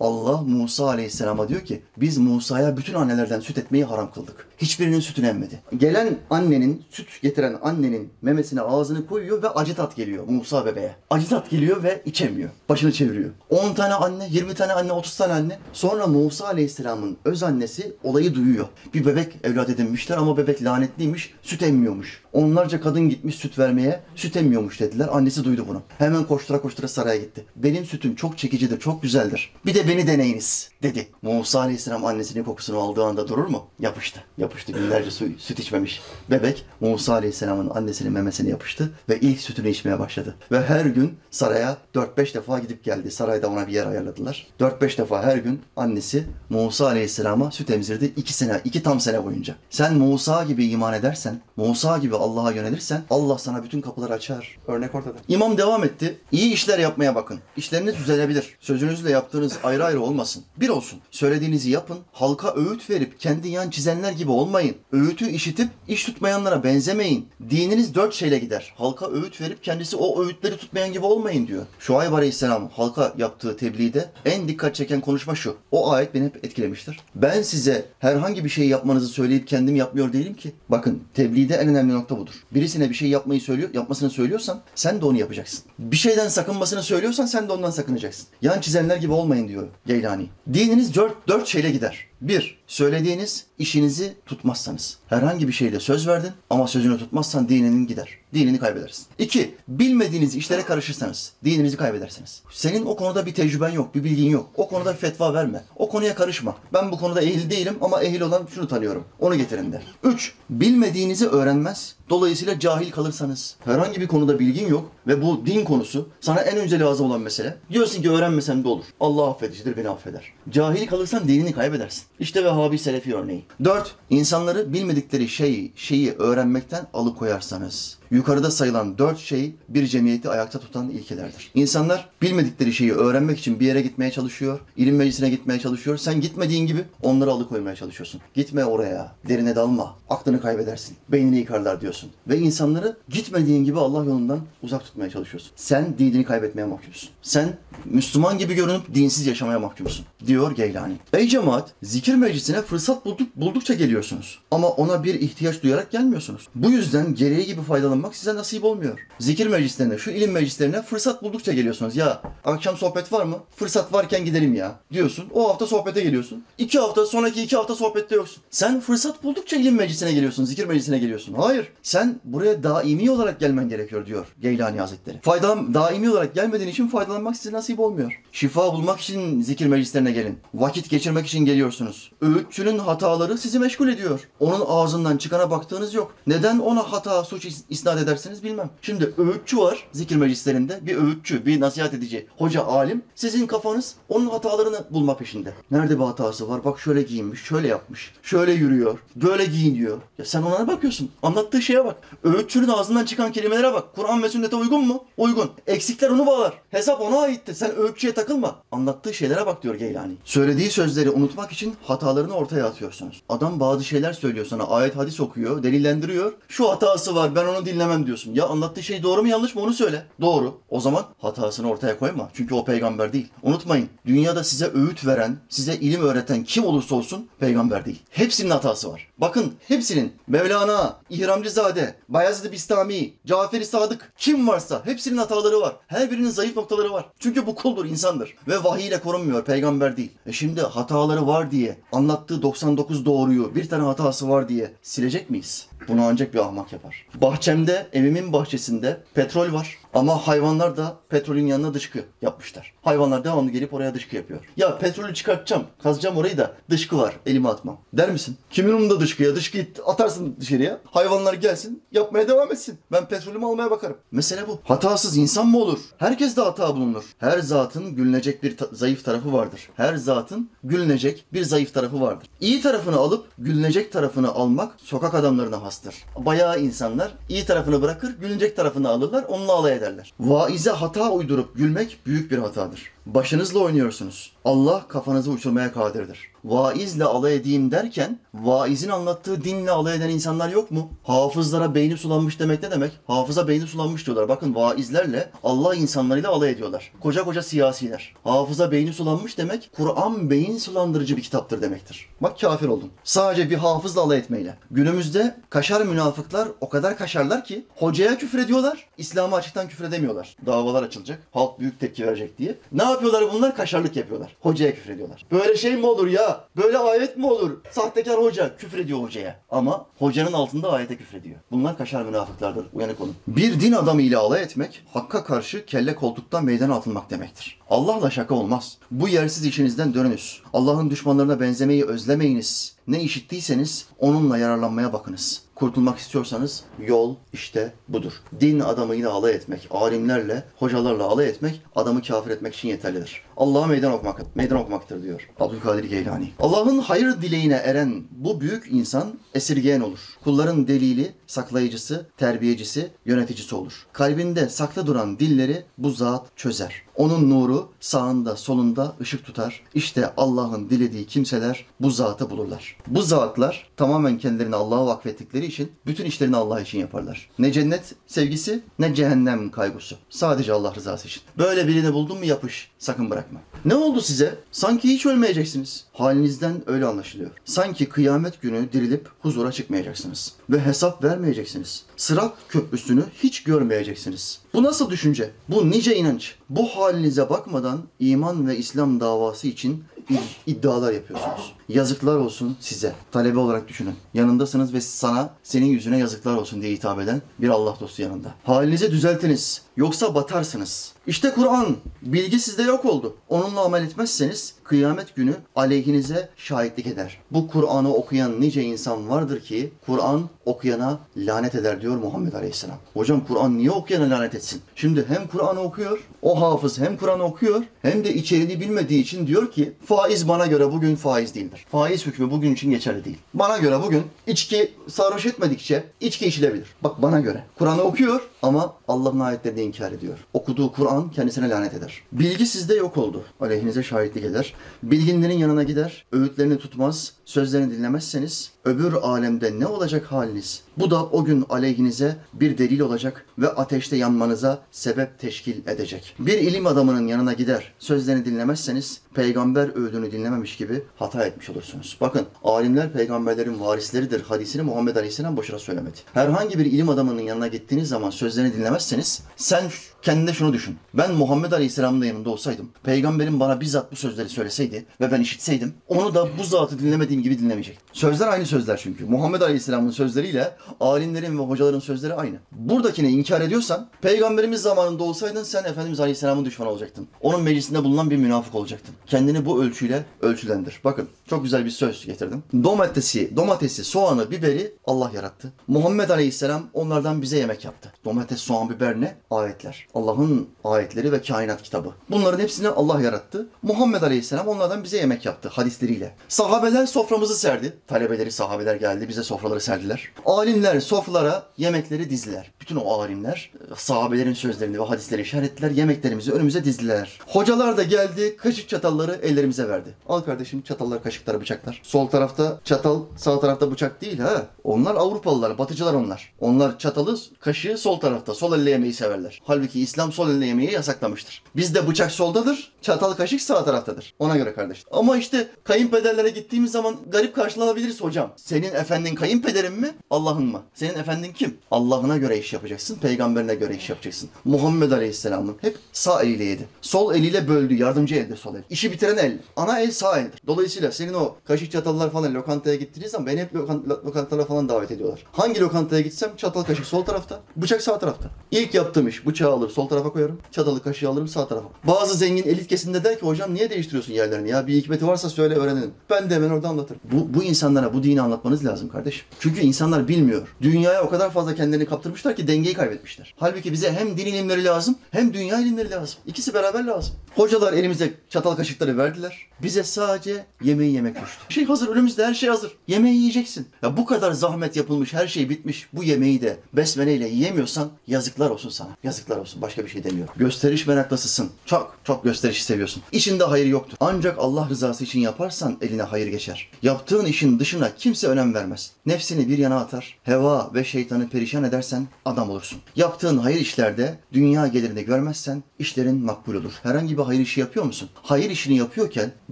Allah Musa Aleyhisselam'a diyor ki biz Musa'ya bütün annelerden süt etmeyi haram kıldık. Hiçbirinin sütünü emmedi. Gelen annenin, süt getiren annenin memesine ağzını koyuyor ve acı tat geliyor Musa bebeğe. Acı tat geliyor ve içemiyor. Başını çeviriyor. 10 tane anne, 20 tane anne, 30 tane anne. Sonra Musa Aleyhisselam'ın öz annesi olayı duyuyor. Bir bebek evlat edinmişler ama bebek lanetliymiş, süt emmiyormuş. Onlarca kadın gitmiş süt vermeye, süt emmiyormuş dediler. Annesi duydu bunu. Hemen koştura koştura saraya gitti. Benim sütüm çok çekicidir, çok güzeldir. Bir de beni deneyiniz dedi. Musa Aleyhisselam annesinin kokusunu aldığı anda durur mu? Yapıştı. Yapıştı. Günlerce su, süt içmemiş. Bebek Musa Aleyhisselam'ın annesinin memesine yapıştı ve ilk sütünü içmeye başladı. Ve her gün saraya 4-5 defa gidip geldi. Sarayda ona bir yer ayarladılar. 4-5 defa her gün annesi Musa Aleyhisselam'a süt emzirdi. 2 sene, 2 tam sene boyunca. Sen Musa gibi iman edersen, Musa gibi Allah'a yönelirsen Allah sana bütün kapıları açar. Örnek ortada. İmam devam etti. İyi işler yapmaya bakın. İşleriniz düzelebilir. Sözünüzle yaptığınız ayrı ayrı olmasın. Bir olsun. Söylediğinizi yapın. Halka öğüt verip kendi yan çizenler gibi olmayın. Öğütü işitip iş tutmayanlara benzemeyin. Dininiz dört şeyle gider. Halka öğüt verip kendisi o öğütleri tutmayan gibi olmayın diyor. Şuayb Aleyhisselam halka yaptığı tebliğde en dikkat çeken konuşma şu. O ayet beni hep etkilemiştir. Ben size herhangi bir şey yapmanızı söyleyip kendim yapmıyor değilim ki. Bakın tebliğde en önemli nokta budur. Birisine bir şey yapmayı söylüyor, yapmasını söylüyorsan sen de onu yapacaksın. Bir şeyden sakınmasını söylüyorsan sen de ondan sakınacaksın. Yan çizenler gibi olmayın diyor Geylani. Dininiz dört, dört şeyle gider. Bir, söylediğiniz işinizi tutmazsanız. Herhangi bir şeyle söz verdin ama sözünü tutmazsan dininin gider. Dinini kaybedersin. İki, bilmediğiniz işlere karışırsanız dininizi kaybedersiniz. Senin o konuda bir tecrüben yok, bir bilgin yok. O konuda bir fetva verme. O konuya karışma. Ben bu konuda ehil değilim ama ehil olan şunu tanıyorum. Onu getirin der. Üç, bilmediğinizi öğrenmez. Dolayısıyla cahil kalırsanız, herhangi bir konuda bilgin yok ve bu din konusu sana en önce lazım olan mesele. Diyorsun ki öğrenmesem de olur. Allah affedicidir, beni affeder. Cahil kalırsan dinini kaybedersin. İşte Vehhabi Selefi örneği. Dört, insanları bilmedikleri şeyi, şeyi öğrenmekten alıkoyarsanız. Yukarıda sayılan dört şey bir cemiyeti ayakta tutan ilkelerdir. İnsanlar bilmedikleri şeyi öğrenmek için bir yere gitmeye çalışıyor, ilim meclisine gitmeye çalışıyor. Sen gitmediğin gibi onları alıkoymaya çalışıyorsun. Gitme oraya, derine dalma, aklını kaybedersin, beynini yıkarlar diyorsun. Ve insanları gitmediğin gibi Allah yolundan uzak tutmaya çalışıyorsun. Sen dinini kaybetmeye mahkumsun. Sen Müslüman gibi görünüp dinsiz yaşamaya mahkumsun. Diyor Geylani. Ey cemaat, zikir meclisine fırsat bulduk, buldukça geliyorsunuz. Ama ona bir ihtiyaç duyarak gelmiyorsunuz. Bu yüzden gereği gibi faydalanmak faydalanmak size nasip olmuyor. Zikir meclislerine, şu ilim meclislerine fırsat buldukça geliyorsunuz. Ya akşam sohbet var mı? Fırsat varken gidelim ya diyorsun. O hafta sohbete geliyorsun. İki hafta, sonraki iki hafta sohbette yoksun. Sen fırsat buldukça ilim meclisine geliyorsun, zikir meclisine geliyorsun. Hayır. Sen buraya daimi olarak gelmen gerekiyor diyor Geylani Hazretleri. Faydalan, daimi olarak gelmediğin için faydalanmak size nasip olmuyor. Şifa bulmak için zikir meclislerine gelin. Vakit geçirmek için geliyorsunuz. Öğütçünün hataları sizi meşgul ediyor. Onun ağzından çıkana baktığınız yok. Neden ona hata, suç is- isnat edersiniz bilmem. Şimdi öğütçü var zikir meclislerinde. Bir öğütçü, bir nasihat edici, hoca, alim. Sizin kafanız onun hatalarını bulma peşinde. Nerede bir hatası var? Bak şöyle giyinmiş, şöyle yapmış, şöyle yürüyor, böyle giyiniyor. Ya sen ona ne bakıyorsun? Anlattığı şeye bak. Öğütçünün ağzından çıkan kelimelere bak. Kur'an ve sünnete uygun mu? Uygun. Eksikler onu bağlar. Hesap ona aitti. Sen öğütçüye takılma. Anlattığı şeylere bak diyor Geylani. Söylediği sözleri unutmak için hatalarını ortaya atıyorsunuz. Adam bazı şeyler söylüyor sana. Ayet hadis okuyor, delillendiriyor. Şu hatası var ben onu dinlemem diyorsun. Ya anlattığı şey doğru mu yanlış mı onu söyle. Doğru. O zaman hatasını ortaya koyma. Çünkü o peygamber değil. Unutmayın. Dünyada size öğüt veren, size ilim öğreten kim olursa olsun peygamber değil. Hepsinin hatası var. Bakın hepsinin. Mevlana, İhramcızade, Bayezid Bistami, Caferi Sadık kim varsa hepsinin hataları var. Her birinin zayıf noktaları var. Çünkü bu kuldur, insandır. Ve vahiy ile korunmuyor, peygamber değil. E şimdi hataları var diye, anlattığı 99 doğruyu, bir tane hatası var diye silecek miyiz? Bunu ancak bir ahmak yapar. Bahçemde, evimin bahçesinde petrol var. Ama hayvanlar da petrolün yanına dışkı yapmışlar. Hayvanlar devamlı gelip oraya dışkı yapıyor. Ya petrolü çıkartacağım, kazacağım orayı da dışkı var, elime atmam. Der misin? Kimin umurunda dışkıya? Dışkıyı atarsın dışarıya. Hayvanlar gelsin, yapmaya devam etsin. Ben petrolümü almaya bakarım. Mesele bu. Hatasız insan mı olur? Herkes de hata bulunur. Her zatın gülünecek bir ta- zayıf tarafı vardır. Her zatın gülünecek bir zayıf tarafı vardır. İyi tarafını alıp gülünecek tarafını almak sokak adamlarına hastır. Bayağı insanlar iyi tarafını bırakır, gülünecek tarafını alırlar, onunla alay ederler. Vaize hata uydurup gülmek büyük bir hatadır. Başınızla oynuyorsunuz. Allah kafanızı uçurmaya kadirdir. Vaizle alay edeyim derken vaizin anlattığı dinle alay eden insanlar yok mu? Hafızlara beyni sulanmış demek ne demek? Hafıza beyni sulanmış diyorlar. Bakın vaizlerle Allah insanlarıyla alay ediyorlar. Koca koca siyasiler. Hafıza beyni sulanmış demek Kur'an beyin sulandırıcı bir kitaptır demektir. Bak kafir oldun. Sadece bir hafızla alay etmeyle. Günümüzde kaşar münafıklar o kadar kaşarlar ki hocaya küfür ediyorlar. İslam'a açıktan küfür edemiyorlar. Davalar açılacak. Halk büyük tepki verecek diye. Ne yapıyorlar bunlar? Kaşarlık yapıyorlar. Hocaya küfür ediyorlar. Böyle şey mi olur ya? Böyle ayet mi olur? Sahtekar hoca küfür ediyor hocaya. Ama hocanın altında ayete küfür ediyor. Bunlar kaşar münafıklardır. Uyanık olun. Bir din adamı ile alay etmek, hakka karşı kelle koltuktan meydana atılmak demektir. Allah'la şaka olmaz. Bu yersiz işinizden dönünüz. Allah'ın düşmanlarına benzemeyi özlemeyiniz. Ne işittiyseniz onunla yararlanmaya bakınız. Kurtulmak istiyorsanız yol işte budur. Din adamıyla alay etmek, alimlerle, hocalarla alay etmek adamı kafir etmek için yeterlidir. Allah'a meydan okumak, meydan okumaktır diyor Abdülkadir Geylani. Allah'ın hayır dileğine eren bu büyük insan esirgeyen olur. Kulların delili, saklayıcısı, terbiyecisi, yöneticisi olur. Kalbinde saklı duran dilleri bu zat çözer. Onun nuru sağında solunda ışık tutar. İşte Allah'ın dilediği kimseler bu zatı bulurlar. Bu zatlar tamamen kendilerini Allah'a vakfettikleri için bütün işlerini Allah için yaparlar. Ne cennet sevgisi ne cehennem kaygısı. Sadece Allah rızası için. Böyle birini buldun mu yapış. Sakın bırakma. Ne oldu size? Sanki hiç ölmeyeceksiniz. Halinizden öyle anlaşılıyor. Sanki kıyamet günü dirilip huzura çıkmayacaksınız. Ve hesap vermeyeceksiniz. Sırat köprüsünü hiç görmeyeceksiniz. Bu nasıl düşünce? Bu nice inanç? Bu halinize bakmadan iman ve İslam davası için id- iddialar yapıyorsunuz. Yazıklar olsun size. Talebe olarak düşünün. Yanındasınız ve sana senin yüzüne yazıklar olsun diye hitap eden bir Allah dostu yanında. Halinizi düzeltiniz. Yoksa batarsınız. İşte Kur'an. Bilgi sizde yok oldu. Onunla amel etmezseniz kıyamet günü aleyhinize şahitlik eder. Bu Kur'an'ı okuyan nice insan vardır ki Kur'an okuyana lanet eder diyor Muhammed Aleyhisselam. Hocam Kur'an niye okuyana lanet etsin? Şimdi hem Kur'an'ı okuyor, o hafız hem Kur'an'ı okuyor hem de içeriğini bilmediği için diyor ki faiz bana göre bugün faiz değildir. Faiz hükmü bugün için geçerli değil. Bana göre bugün içki sarhoş etmedikçe içki içilebilir. Bak bana göre. Kur'an'ı okuyor ama Allah'ın ayetlerini inkar ediyor. Okuduğu Kur'an kendisine lanet eder. Bilgi sizde yok oldu. Aleyhinize şahitlik eder. Bilginlerin yanına gider, öğütlerini tutmaz, sözlerini dinlemezseniz öbür alemde ne olacak haliniz? Bu da o gün aleyhinize bir delil olacak ve ateşte yanmanıza sebep teşkil edecek. Bir ilim adamının yanına gider, sözlerini dinlemezseniz peygamber öğüdünü dinlememiş gibi hata etmiş olursunuz. Bakın alimler peygamberlerin varisleridir hadisini Muhammed Aleyhisselam boşuna söylemedi. Herhangi bir ilim adamının yanına gittiğiniz zaman sözlerini dinlemezseniz sen kendine şunu düşün. Ben Muhammed Aleyhisselam'ın da yanında olsaydım, peygamberin bana bizzat bu sözleri söyleseydi ve ben işitseydim, onu da bu zatı dinlemediğim gibi dinlemeyecektim. Sözler aynı sözler çünkü. Muhammed Aleyhisselam'ın sözleriyle alimlerin ve hocaların sözleri aynı. Buradakini inkar ediyorsan, peygamberimiz zamanında olsaydın sen Efendimiz Aleyhisselam'ın düşmanı olacaktın. Onun meclisinde bulunan bir münafık olacaktın. Kendini bu ölçüyle ölçülendir. Bakın çok güzel bir söz getirdim. Domatesi, domatesi, soğanı, biberi Allah yarattı. Muhammed Aleyhisselam onlardan bize yemek yaptı. Domates, soğan, biber ne? Ayetler. Allah'ın ayetleri ve kainat kitabı. Bunların hepsini Allah yarattı. Muhammed Aleyhisselam onlardan bize yemek yaptı hadisleriyle. Sahabeler soframızı serdi. Talebeleri, sahabeler geldi bize sofraları serdiler. Alimler sofralara yemekleri dizdiler. Bütün o alimler sahabelerin sözlerini ve hadisleri işarettiler. Yemeklerimizi önümüze dizdiler. Hocalar da geldi kaşık çatalları ellerimize verdi. Al kardeşim çatallar, kaşıklar, bıçaklar. Sol tarafta çatal, sağ tarafta bıçak değil ha. Onlar Avrupalılar, batıcılar onlar. Onlar çatalı, kaşığı sol tarafta, sol elle yemeyi severler. Halbuki İslam sol elle yemeği yasaklamıştır. Bizde bıçak soldadır, çatal kaşık sağ taraftadır. Ona göre kardeş. Ama işte kayınpederlere gittiğimiz zaman garip karşılanabiliriz hocam. Senin efendin kayınpederin mi? Allah'ın mı? Senin efendin kim? Allah'ına göre iş yapacaksın, peygamberine göre iş yapacaksın. Muhammed Aleyhisselam'ın hep sağ eliyle yedi. Sol eliyle böldü, yardımcı elde sol el. İşi bitiren el. Ana el sağ eldir. Dolayısıyla senin o kaşık çatallar falan lokantaya gittiğiniz zaman beni hep lokan- lo- lokantalara falan davet ediyorlar. Hangi lokantaya gitsem çatal kaşık sol tarafta, bıçak sağ tarafta. İlk yaptığım iş bıçağı alır sol tarafa koyarım, çatalı kaşığı alırım sağ tarafa. Bazı zengin elit kesimde der ki hocam niye değiştiriyorsun yerlerini ya bir hikmeti varsa söyle öğrenelim. Ben de hemen orada anlatırım. Bu, bu insanlara bu dini anlatmanız lazım kardeşim. Çünkü insanlar bilmiyor. Dünyaya o kadar fazla kendilerini kaptırmışlar ki dengeyi kaybetmişler. Halbuki bize hem din ilimleri lazım hem dünya ilimleri lazım. İkisi beraber lazım. Hocalar elimize çatal kaşıkları verdiler. Bize sadece yemeği yemek düştü. Şey hazır önümüzde her şey hazır. Yemeği yiyeceksin. Ya bu kadar zahmet yapılmış her şey bitmiş. Bu yemeği de besmeleyle yiyemiyorsan yazıklar olsun sana. Yazıklar olsun. Başka bir şey demiyorum. Gösteriş meraklısısın. Çok çok gösterişi seviyorsun. İşinde hayır yoktur. Ancak Allah rızası için yaparsan eline hayır geçer. Yaptığın işin dışına kimse önem vermez. Nefsini bir yana atar. Heva ve şeytanı perişan edersen adam olursun. Yaptığın hayır işlerde dünya gelirini görmezsen işlerin makbul olur. Herhangi bir hayır işi yapıyor musun? Hayır işini yapıyorken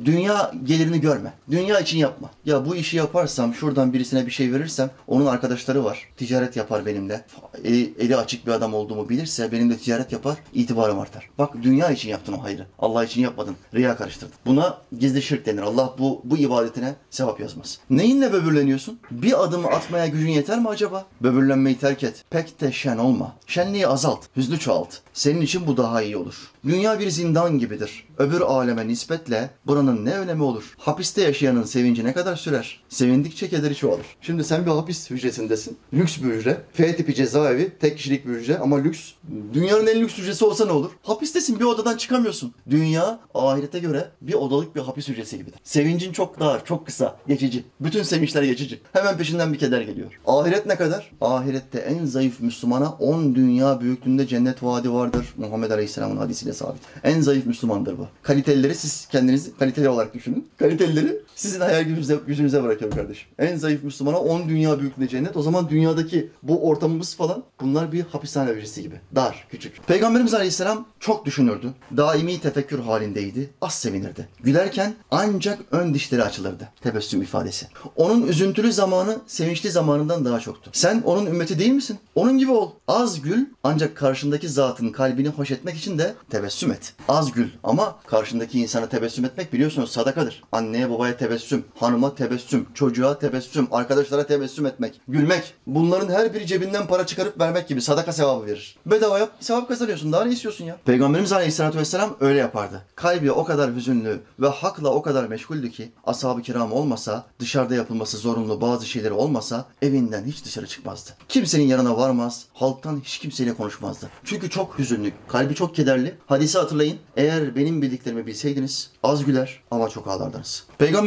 dünya gelirini görme. Dünya için yapma. Ya bu işi yaparsam şuradan birisine bir şey verirsem onun arkadaşları var. Ticaret yapar benimle. Eli, eli açık bir adam olduğumu bilirse benimle ticaret yapar. itibarım artar. Bak dünya için yaptın o hayrı. Allah için yapmadın. Riya karıştırdın. Buna gizli şirk denir. Allah bu, bu ibadetine sevap yazmaz. Neyinle böbürleniyorsun? Bir adımı atmaya gücün yeter mi acaba? Böbürlenmeyi terk et. Pek de şen olma. Şenliği azalt. Hüznü çoğalt. Senin için bu daha iyi olur. Dünya bir zindan gibidir. Öbür aleme nispetle buranın ne önemi olur? Hapiste yaşayanın sevinci ne kadar sürer? Sevindikçe kederi çoğalır. Şimdi sen bir hapis hücresindesin. Lüks bir hücre. F tipi cezaevi. Tek kişilik bir hücre ama lüks. Dünyanın en lüks hücresi olsa ne olur? Hapistesin bir odadan çıkamıyorsun. Dünya ahirete göre bir odalık bir hapis hücresi gibidir. Sevincin çok dar, çok kısa, geçici. Bütün sevinçler geçici. Hemen peşinden bir keder geliyor. Ahiret ne kadar? Ahirette en zayıf Müslümana 10 dünya büyüklüğünde cennet vaadi vardır. Muhammed Aleyhisselam'ın hadisiyle sabit. En zayıf Müslümandır bu. Kalitelileri siz kendinizi kaliteli olarak düşünün. Kalitelileri sizin hayal gücünüze, gücünüze bırakıyorum kardeşim. En zayıf Müslümana 10 dünya büyüklüğünde cennet. O zaman dünyadaki bu ortamımız falan bunlar bir hapishane hücresi gibi. Dar, küçük. Peygamberimiz Aleyhisselam çok düşünürdü. Daimi tefekkür halindeydi. Az sevinirdi. Gülerken ancak ön dişleri açılırdı. Tebessüm ifadesi. Onun üzüntülü zamanı sevinçli zamanından daha çoktu. Sen onun ümmeti değil misin? Onun gibi ol. Az gül ancak karşındaki zatın kalbini hoş etmek için de tebessüm et. Az gül ama karşındaki insana tebessüm etmek biliyorsunuz sadakadır. Anneye babaya tebessüm, hanıma tebessüm, çocuğa tebessüm, arkadaşlara tebessüm etmek, gülmek. Bunların her biri cebinden para çıkarıp vermek gibi sadaka sevabı verir. Bedava yap, sevap kazanıyorsun. Daha ne istiyorsun ya? Peygamberimiz Aleyhisselatü Vesselam öyle yapardı. Kalbi o kadar hüzünlü ve hakla o kadar meşguldü ki ashab-ı kiram olmasa, dışarıda yapılması zorunlu bazı şeyleri olmasa evinden hiç dışarı çıkmazdı. Kimsenin yanına varmaz, halktan hiç kimseyle konuşmazdı. Çünkü çok hüzünlü, kalbi çok kederli. Hadisi hatırlayın. Eğer benim bildiklerimi bilseydiniz az güler ama çok ağlardınız.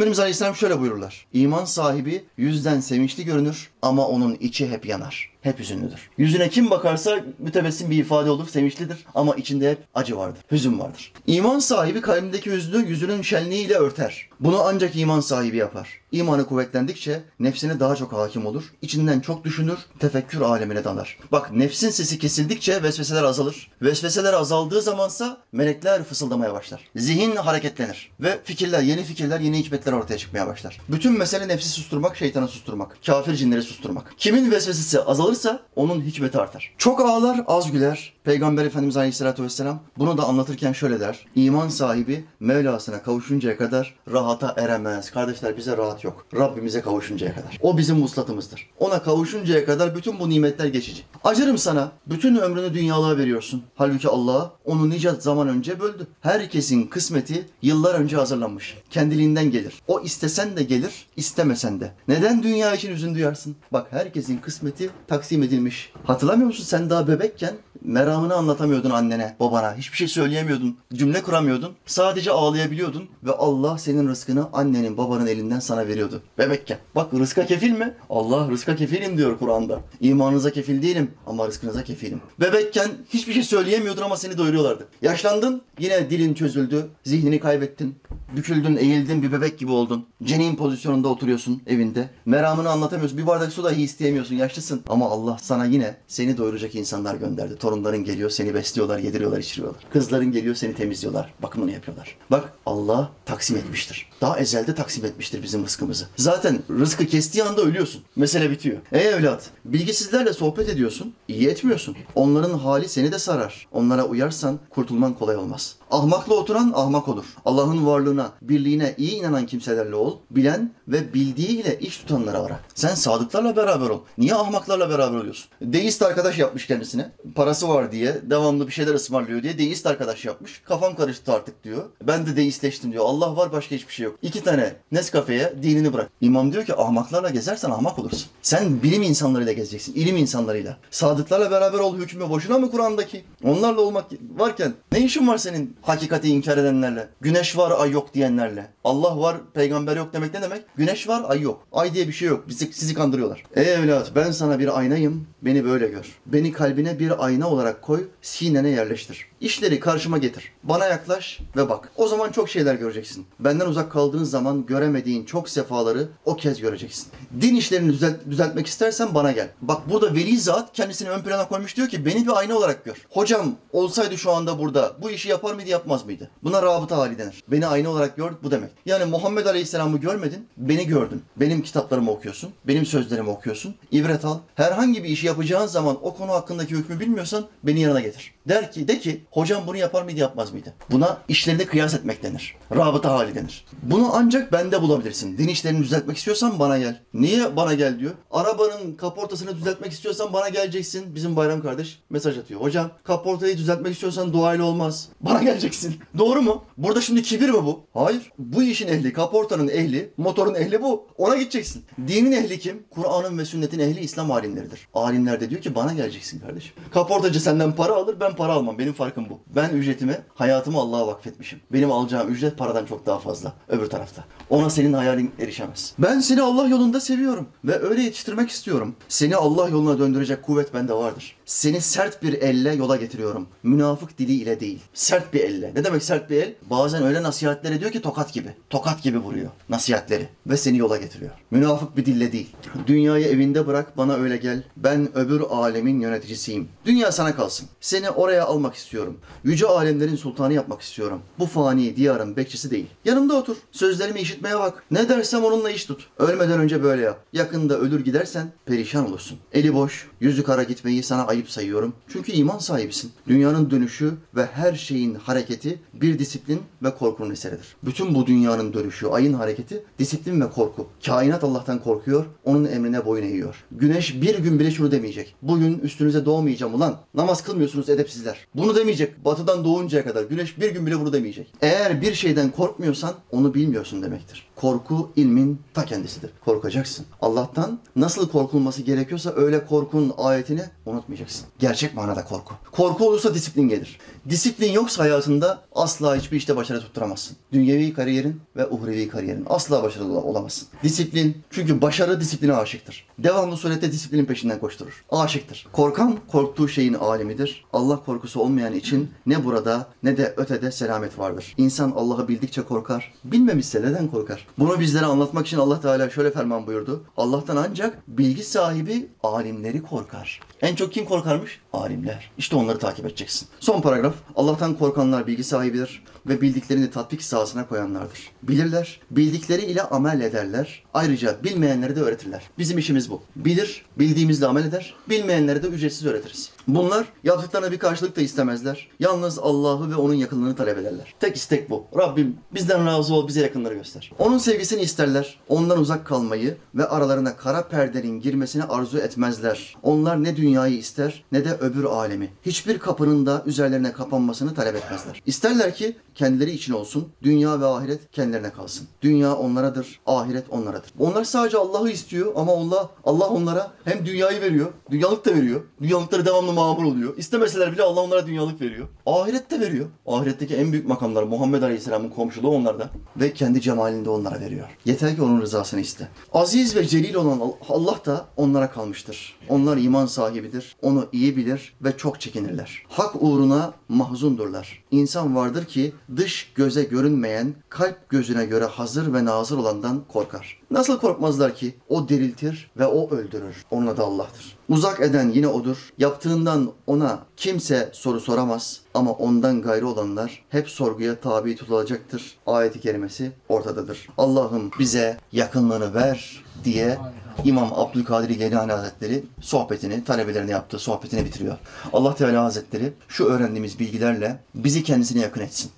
Peygamberimiz Aleyhisselam şöyle buyururlar. İman sahibi yüzden sevinçli görünür ama onun içi hep yanar. Hep hüzünlüdür. Yüzüne kim bakarsa mütebessim bir ifade olur, sevinçlidir ama içinde hep acı vardır, hüzün vardır. İman sahibi kalbindeki hüznü yüzünün şenliğiyle örter. Bunu ancak iman sahibi yapar. İmanı kuvvetlendikçe nefsine daha çok hakim olur. İçinden çok düşünür, tefekkür alemine dalar. Bak nefsin sesi kesildikçe vesveseler azalır. Vesveseler azaldığı zamansa melekler fısıldamaya başlar. Zihin hareketlenir ve fikirler, yeni fikirler, yeni hikmetler ortaya çıkmaya başlar. Bütün mesele nefsi susturmak, şeytanı susturmak, kafir cinleri susturmak. Kimin vesvesesi azalırsa onun hikmeti artar. Çok ağlar, az güler. Peygamber Efendimiz Aleyhisselatü Vesselam bunu da anlatırken şöyle der. İman sahibi Mevlasına kavuşuncaya kadar rahata eremez. Kardeşler bize rahat yok. Rabbimize kavuşuncaya kadar. O bizim muslatımızdır. Ona kavuşuncaya kadar bütün bu nimetler geçici. Acırım sana. Bütün ömrünü dünyalığa veriyorsun. Halbuki Allah onu nice zaman önce böldü. Herkesin kısmeti yıllar önce hazırlanmış. Kendiliğinden gelir. O istesen de gelir, istemesen de. Neden dünya için üzün duyarsın? Bak herkesin kısmeti taksim edilmiş. Hatırlamıyor musun sen daha bebekken meramını anlatamıyordun annene, babana. Hiçbir şey söyleyemiyordun. Cümle kuramıyordun. Sadece ağlayabiliyordun ve Allah senin rızkını annenin, babanın elinden sana veriyordu. Bebekken. Bak rızka kefil mi? Allah rızka kefilim diyor Kur'an'da. İmanınıza kefil değilim ama rızkınıza kefilim. Bebekken hiçbir şey söyleyemiyordun ama seni doyuruyorlardı. Yaşlandın, yine dilin çözüldü, zihnini kaybettin. Büküldün, eğildin, bir bebek gibi oldun. Cenin pozisyonunda oturuyorsun evinde. Meramını anlatamıyorsun. Bir bardak su dahi isteyemiyorsun. Yaşlısın. Ama Allah sana yine seni doyuracak insanlar gönderdi. Torunların geliyor, seni besliyorlar, yediriyorlar, içiriyorlar. Kızların geliyor, seni temizliyorlar. Bakımını yapıyorlar. Bak Allah taksim etmiştir. Daha ezelde taksim etmiştir bizim rızkımızı. Zaten rızkı kestiği anda ölüyorsun. Mesele bitiyor. Ey evlat, bilgisizlerle sohbet ediyorsun, iyi etmiyorsun. Onların hali seni de sarar. Onlara uyarsan kurtulman kolay olmaz. Ahmakla oturan ahmak olur. Allah'ın varlığına, birliğine iyi inanan kimselerle ol. Bilen ve bildiğiyle iş tutanlara ara. Sen sadıklarla beraber ol. Niye ahmaklarla beraber oluyorsun? Deist arkadaş yapmış kendisine. Parası var diye, devamlı bir şeyler ısmarlıyor diye deist arkadaş yapmış. Kafam karıştı artık diyor. Ben de deistleştim diyor. Allah var başka hiçbir şey yok. İki tane Nescafe'ye dinini bırak. İmam diyor ki ahmaklarla gezersen ahmak olursun. Sen bilim insanlarıyla gezeceksin. ilim insanlarıyla. Sadıklarla beraber ol hükmü boşuna mı Kur'an'daki? Onlarla olmak varken ne işin var senin hakikati inkar edenlerle? Güneş var ay yok diyenlerle. Allah var peygamber yok demek ne demek? Güneş var ay yok. Ay diye bir şey yok. Bizi, sizi kandırıyorlar. Ey evlat ben sana bir aynayım. Beni böyle gör. Beni kalbine bir ayna olarak koy. Sinene yerleştir. İşleri karşıma getir. Bana yaklaş ve bak. O zaman çok şeyler göreceksin. Benden uzak kaldığın zaman göremediğin çok sefaları o kez göreceksin. Din işlerini düzelt, düzeltmek istersen bana gel. Bak burada veli zat kendisini ön plana koymuş diyor ki beni bir ayna olarak gör. Hocam olsaydı şu anda burada bu işi yapar mıydı yapmaz mıydı? Buna rabıta hali denir. Beni ayna olarak gör bu demek. Yani Muhammed Aleyhisselam'ı görmedin, beni gördün. Benim kitaplarımı okuyorsun, benim sözlerimi okuyorsun. İbret al. Herhangi bir işi yapacağın zaman o konu hakkındaki hükmü bilmiyorsan beni yanına getir. Der ki de ki hocam bunu yapar mıydı yapmaz mıydı? Buna işlerini kıyas etmek denir. Rabıta hali denir. Bunu ancak bende bulabilirsin. Din işlerini düzeltmek istiyorsan bana gel. Niye bana gel diyor. Arabanın kaportasını düzeltmek istiyorsan bana geleceksin. Bizim Bayram kardeş mesaj atıyor. Hocam kaportayı düzeltmek istiyorsan duayla olmaz. Bana geleceksin. Doğru mu? Burada şimdi kibir mi bu? Hayır. Bu işin ehli, kaportanın ehli, motorun ehli bu. Ona gideceksin. Dinin ehli kim? Kur'an'ın ve sünnetin ehli İslam alimleridir. Alimler de diyor ki bana geleceksin kardeşim. Kaportacı senden para alır, ben para almam. Benim farkım bu. Ben ücretimi, hayatımı Allah'a vakfetmişim. Benim alacağım ücret paradan çok daha fazla. Öbür tarafta. Ona senin hayalin erişemez. Ben seni Allah yolunda seviyorum ve öyle yetiştirmek istiyorum. Seni Allah yoluna döndürecek kuvvet bende vardır. Seni sert bir elle yola getiriyorum. Münafık dili ile değil. Sert bir elle. Ne demek sert bir el? Bazen öyle nasihatler ediyor ki tokat gibi. Tokat gibi vuruyor nasihatleri ve seni yola getiriyor. Münafık bir dille değil. Dünyayı evinde bırak bana öyle gel. Ben öbür alemin yöneticisiyim. Dünya sana kalsın. Seni oraya almak istiyorum. Yüce alemlerin sultanı yapmak istiyorum. Bu fani diyarın bekçisi değil. Yanımda otur. Sözlerimi işitmeye bak. Ne dersem onunla iş tut. Ölmeden önce böyle yap. Yakında ölür gidersen perişan olursun. Eli boş, yüzü kara gitmeyi sana ayıp sayıyorum. Çünkü iman sahibisin. Dünyanın dönüşü ve her şeyin hareketi bir disiplin ve korkunun eseridir. Bütün bu dünyanın dönüşü, ayın hareketi disiplin ve korku. Kainat Allah'tan korkuyor, onun emrine boyun eğiyor. Güneş bir gün bile şunu demeyecek. Bugün üstünüze doğmayacağım ulan. Namaz kılmıyorsunuz edepsiz şerefsizler. Bunu demeyecek. Batıdan doğuncaya kadar. Güneş bir gün bile bunu demeyecek. Eğer bir şeyden korkmuyorsan onu bilmiyorsun demektir. Korku ilmin ta kendisidir. Korkacaksın. Allah'tan nasıl korkulması gerekiyorsa öyle korkunun ayetini unutmayacaksın. Gerçek manada korku. Korku olursa disiplin gelir. Disiplin yoksa hayatında asla hiçbir işte başarı tutturamazsın. Dünyevi kariyerin ve uhrevi kariyerin asla başarılı ola- olamazsın. Disiplin çünkü başarı disipline aşıktır. Devamlı surette disiplinin peşinden koşturur. Aşıktır. Korkan korktuğu şeyin alimidir. Allah korkusu olmayan için ne burada ne de ötede selamet vardır. İnsan Allah'ı bildikçe korkar. Bilmemişse neden korkar? Bunu bizlere anlatmak için Allah Teala şöyle ferman buyurdu. Allah'tan ancak bilgi sahibi alimleri korkar. En çok kim korkarmış? Alimler. İşte onları takip edeceksin. Son paragraf. Allah'tan korkanlar bilgi sahibidir ve bildiklerini tatbik sahasına koyanlardır. Bilirler, bildikleri ile amel ederler. Ayrıca bilmeyenleri de öğretirler. Bizim işimiz bu. Bilir, bildiğimizle amel eder. Bilmeyenleri de ücretsiz öğretiriz. Bunlar yaptıklarına bir karşılık da istemezler. Yalnız Allah'ı ve onun yakınlığını talep ederler. Tek istek bu. Rabbim bizden razı ol, bize yakınları göster. Onun sevgisini isterler. Ondan uzak kalmayı ve aralarına kara perdenin girmesini arzu etmezler. Onlar ne dünyayı ister ne de öbür alemi. Hiçbir kapının da üzerlerine kapanmasını talep etmezler. İsterler ki kendileri için olsun, dünya ve ahiret kendilerine kalsın. Dünya onlaradır, ahiret onlaradır. Onlar sadece Allah'ı istiyor ama Allah Allah onlara hem dünyayı veriyor, dünyalık da veriyor. Dünyalıkları devamlı mamur oluyor. İstemeseler bile Allah onlara dünyalık veriyor. Ahiret de veriyor. Ahiretteki en büyük makamlar Muhammed Aleyhisselam'ın komşuluğu onlarda ve kendi cemalinde onlara veriyor. Yeter ki onun rızasını iste. Aziz ve celil olan Allah da onlara kalmıştır. Onlar iman sahibidir. Onu iyi bilir ve çok çekinirler. Hak uğruna mahzundurlar. İnsan vardır ki dış göze görünmeyen, kalp gözüne göre hazır ve nazır olandan korkar. Nasıl korkmazlar ki? O diriltir ve o öldürür. Onun adı Allah'tır. Uzak eden yine odur. Yaptığından ona kimse soru soramaz ama ondan gayrı olanlar hep sorguya tabi tutulacaktır. Ayet-i kerimesi ortadadır. Allah'ım bize yakınlığını ver diye İmam Abdülkadir Geylani Hazretleri sohbetini, talebelerine yaptığı sohbetini bitiriyor. Allah Teala Hazretleri şu öğrendiğimiz bilgilerle bizi kendisine yakın etsin.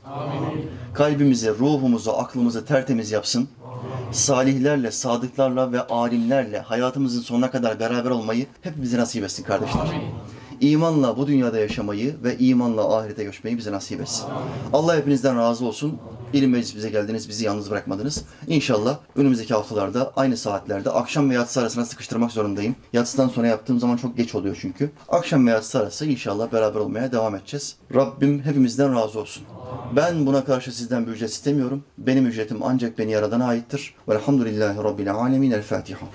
Kalbimizi, ruhumuzu, aklımızı tertemiz yapsın. Salihlerle, sadıklarla ve alimlerle hayatımızın sonuna kadar beraber olmayı hepimize nasip etsin kardeşler. İmanla bu dünyada yaşamayı ve imanla ahirete göçmeyi bize nasip etsin. Allah hepinizden razı olsun. İlim meclis bize geldiniz, bizi yalnız bırakmadınız. İnşallah önümüzdeki haftalarda aynı saatlerde akşam ve yatsı arasına sıkıştırmak zorundayım. Yatsıdan sonra yaptığım zaman çok geç oluyor çünkü. Akşam ve yatsı arası inşallah beraber olmaya devam edeceğiz. Rabbim hepimizden razı olsun. Ben buna karşı sizden bir ücret istemiyorum. Benim ücretim ancak beni yaradana aittir. Velhamdülillahi Rabbil alemin. El Fatiha.